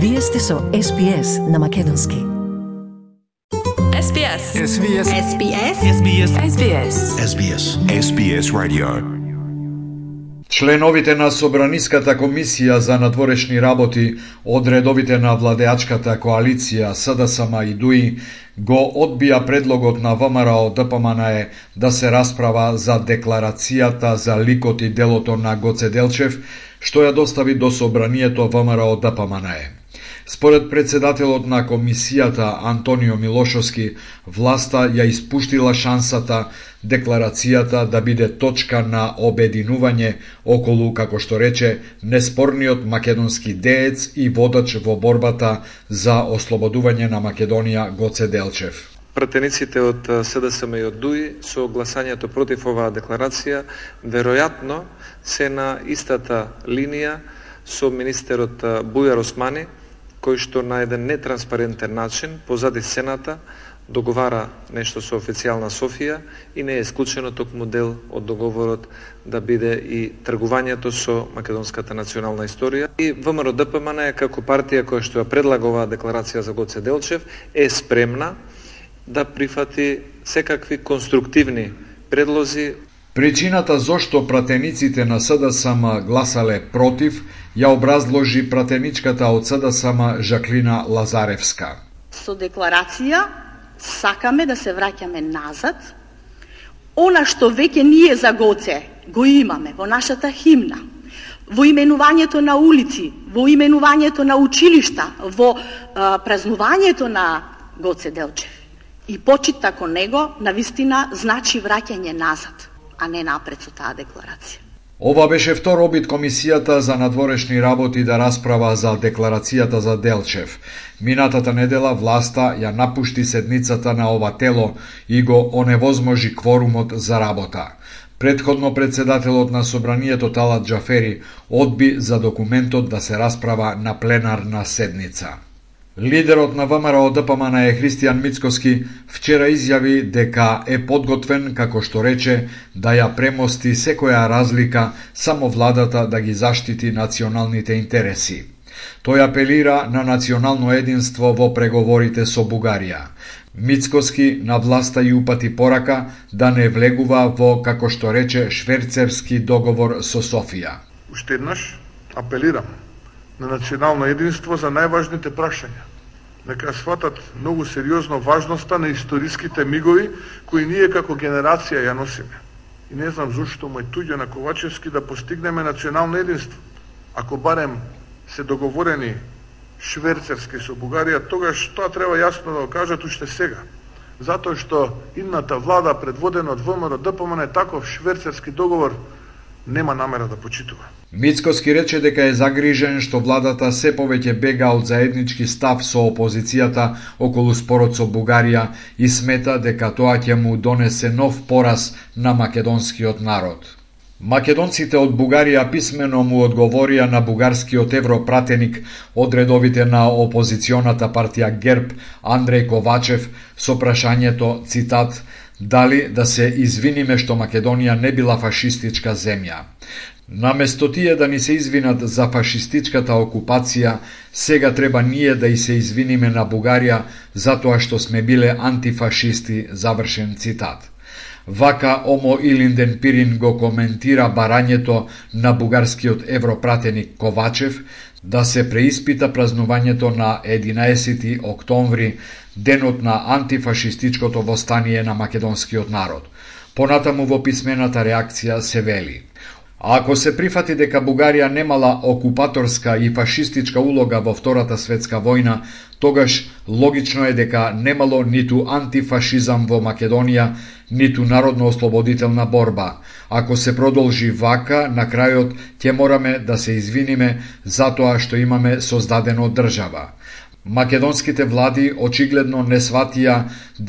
Вие сте со SPS на Македонски. SBS. SBS. SBS. SBS. SBS. SBS. SBS Radio. Членовите на Собраниската комисија за надворешни работи од редовите на владеачката коалиција СДСМ и ДУИ го одбија предлогот на ВМРО ДПМНЕ да се расправа за декларацијата за ликот и делото на Гоце Делчев, што ја достави до Собранието ВМРО ДПМНЕ. Според председателот на комисијата Антонио Милошовски, власта ја испуштила шансата декларацијата да биде точка на обединување околу, како што рече, неспорниот македонски деец и водач во борбата за ослободување на Македонија Гоце Делчев. пратениците од СДСМ и од ДУИ со гласањето против оваа декларација веројатно се на истата линија со министерот Бујар Османи кој што на еден нетранспарентен начин позади сцената договара нешто со официјална Софија и не е исклучено токму дел од договорот да биде и тргувањето со македонската национална историја. И ВМРО ДПМН е како партија која што ја предлага оваа декларација за Гоце Делчев е спремна да прифати секакви конструктивни предлози Причината зошто пратениците на СДСМ гласале против ја образложи пратеничката од СДСМ Жаклина Лазаревска. Со декларација сакаме да се враќаме назад. Она што веќе ние за Гоце го имаме во нашата химна, во именувањето на улици, во именувањето на училишта, во а, празнувањето на Гоце Делчев. И почит тако него, на вистина, значи враќање назад, а не напред со таа декларација. Ова беше втор обид комисијата за надворешни работи да расправа за декларацијата за Делчев. Минатата недела власта ја напушти седницата на ова тело и го оневозможи кворумот за работа. Предходно председателот на собранието Талат Джафери одби за документот да се расправа на пленарна седница. Лидерот на ВМРО ДПМН е Христијан Мицкоски вчера изјави дека е подготвен, како што рече, да ја премости секоја разлика само владата да ги заштити националните интереси. Тој апелира на национално единство во преговорите со Бугарија. Мицкоски на власта и упати порака да не влегува во, како што рече, шверцерски договор со Софија. Уште еднаш апелирам на национално единство за најважните прашања. Нека сватат многу сериозно важноста на историските мигови кои ние како генерација ја носиме. И не знам зошто му е туѓо на Ковачевски да постигнеме национално единство. Ако барем се договорени шверцерски со Бугарија, тогаш тоа треба јасно да го кажат уште сега. Затоа што идната влада предводена од ВМРО ДПМН таков шверцерски договор нема намера да почитува. Мицкоски рече дека е загрижен што владата се повеќе бега од заеднички став со опозицијата околу спорот со Бугарија и смета дека тоа ќе му донесе нов пораз на македонскиот народ. Македонците од Бугарија писмено му одговорија на бугарскиот европратеник од редовите на опозиционата партија ГЕРБ Андреј Ковачев со прашањето, цитат, дали да се извиниме што Македонија не била фашистичка земја. Наместо тие да ни се извинат за фашистичката окупација, сега треба ние да и се извиниме на Бугарија затоа што сме биле антифашисти, завршен цитат. Вака Омо Илинден Пирин го коментира барањето на бугарскиот европратеник Ковачев да се преиспита празнувањето на 11 октомври, денот на антифашистичкото востание на македонскиот народ. Понатаму во писмената реакција се вели Ако се прифати дека Бугарија немала окупаторска и фашистичка улога во Втората светска војна, тогаш логично е дека немало ниту антифашизам во Македонија, ниту народно-ослободителна борба. Ако се продолжи вака, на крајот ќе мораме да се извиниме за тоа што имаме создадено држава. Македонските влади очигледно не сватија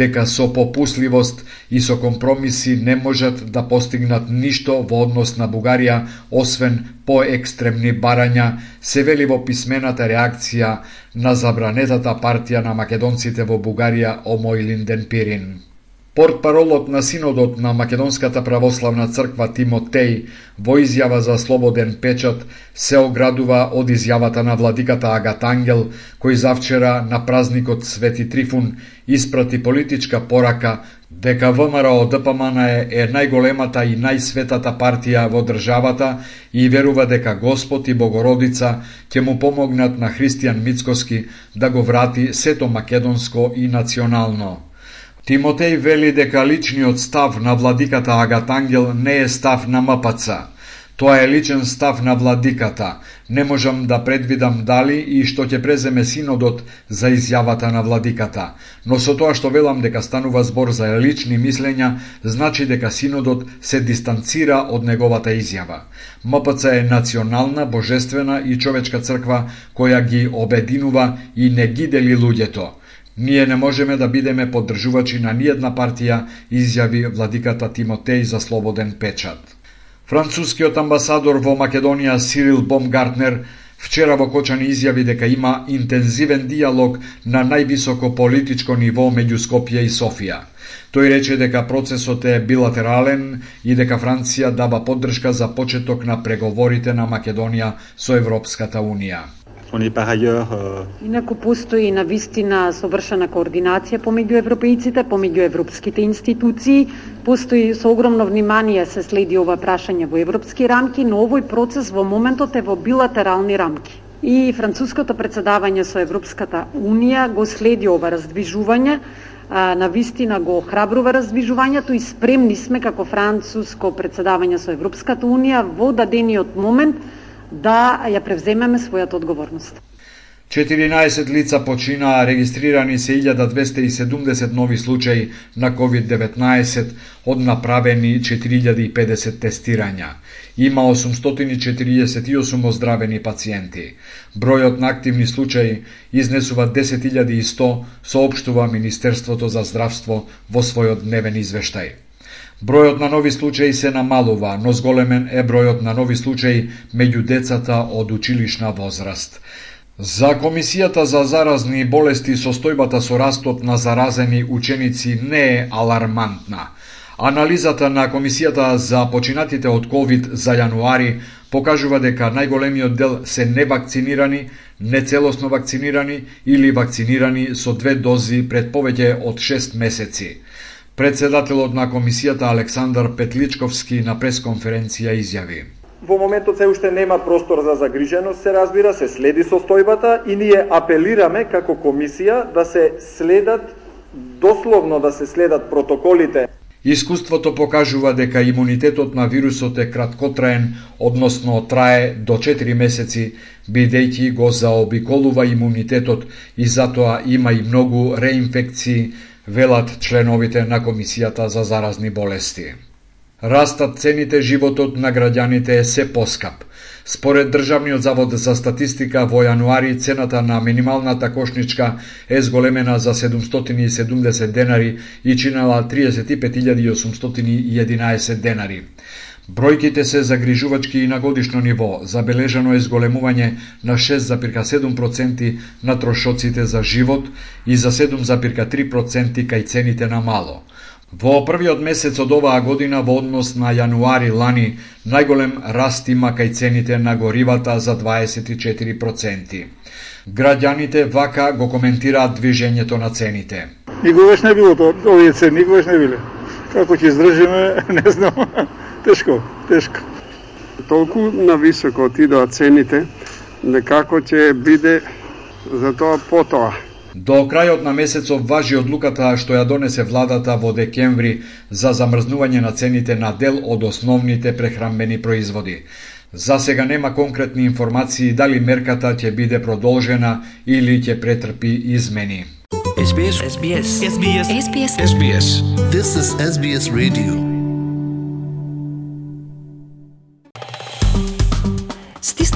дека со попусливост и со компромиси не можат да постигнат ништо во однос на Бугарија, освен поекстремни барања, се вели во писмената реакција на забранетата партија на македонците во Бугарија Омој Линден Пирин. Портпаролот на Синодот на Македонската православна црква Тимотеј во изјава за слободен печат се оградува од изјавата на владиката Агатангел, кој завчера на празникот Свети Трифун испрати политичка порака дека ВМРО ДПМН е, е најголемата и најсветата партија во државата и верува дека Господ и Богородица ќе му помогнат на Христијан Мицкоски да го врати сето македонско и национално. Тимотеј вели дека личниот став на владиката Агатангел не е став на МПЦ. Тоа е личен став на владиката. Не можам да предвидам дали и што ќе преземе синодот за изјавата на владиката. Но со тоа што велам дека станува збор за лични мислења, значи дека синодот се дистанцира од неговата изјава. МПЦ е национална, божествена и човечка црква која ги обединува и не ги дели луѓето. Ние не можеме да бидеме поддржувачи на ниедна партија, изјави владиката Тимотеј за слободен печат. Францускиот амбасадор во Македонија Сирил Бомгартнер вчера во Кочани изјави дека има интензивен диалог на највисоко политичко ниво меѓу Скопје и Софија. Тој рече дека процесот е билатерален и дека Франција дава поддршка за почеток на преговорите на Македонија со Европската Унија. On est par ailleurs euh, Инаку постои на вистина совршена координација помеѓу европејците, помеѓу европските институции, постои со огромно внимание се следи ова прашање во европски рамки, но овој процес во моментот е во билатерални рамки. И француското председавање со Европската Унија го следи ова раздвижување, а, на вистина го храбрува раздвижувањето и спремни сме како француско председавање со Европската Унија во дадениот момент да ја превземеме својата одговорност. 14 лица починаа, регистрирани се 1270 нови случаи на COVID-19 од направени 4050 тестирања. Има 848 оздравени пациенти. Бројот на активни случаи изнесува 10.100, соопштува Министерството за здравство во својот дневен извештај. Бројот на нови случаи се намалува, но зголемен е бројот на нови случаи меѓу децата од училишна возраст. За Комисијата за заразни болести состојбата со растот на заразени ученици не е алармантна. Анализата на Комисијата за починатите од COVID за јануари покажува дека најголемиот дел се невакцинирани, нецелосно вакцинирани или вакцинирани со две дози пред повеќе од 6 месеци. Председателот на комисијата Александар Петличковски на пресконференција изјави. Во моментот се уште нема простор за загриженост, се разбира, се следи состојбата и ние апелираме како комисија да се следат дословно да се следат протоколите Искуството покажува дека имунитетот на вирусот е краткотраен, односно трае до 4 месеци, бидејќи го заобиколува имунитетот и затоа има и многу реинфекции велат членовите на Комисијата за заразни болести. Растат цените животот на граѓаните е се поскап. Според Државниот завод за статистика во јануари цената на минималната кошничка е зголемена за 770 денари и чинала 35.811 денари. Бројките се загрижувачки и на годишно ниво. Забележано е зголемување на 6,7% на трошоците за живот и за 7,3% кај цените на мало. Во првиот месец од оваа година во однос на јануари лани најголем раст има кај цените на горивата за 24%. Граѓаните вака го коментираат движењето на цените. Никогаш не било тоа, овие цени никогаш не биле. Како ќе издржиме, не знам. Тешко, тешко. Толку на високо отидоа цените, некако ќе биде за тоа потоа. До крајот на месецов важи одлуката што ја донесе владата во декември за замрзнување на цените на дел од основните прехранбени производи. За сега нема конкретни информации дали мерката ќе биде продолжена или ќе претрпи измени. SBS SBS SBS SBS SBS This is SBS Radio.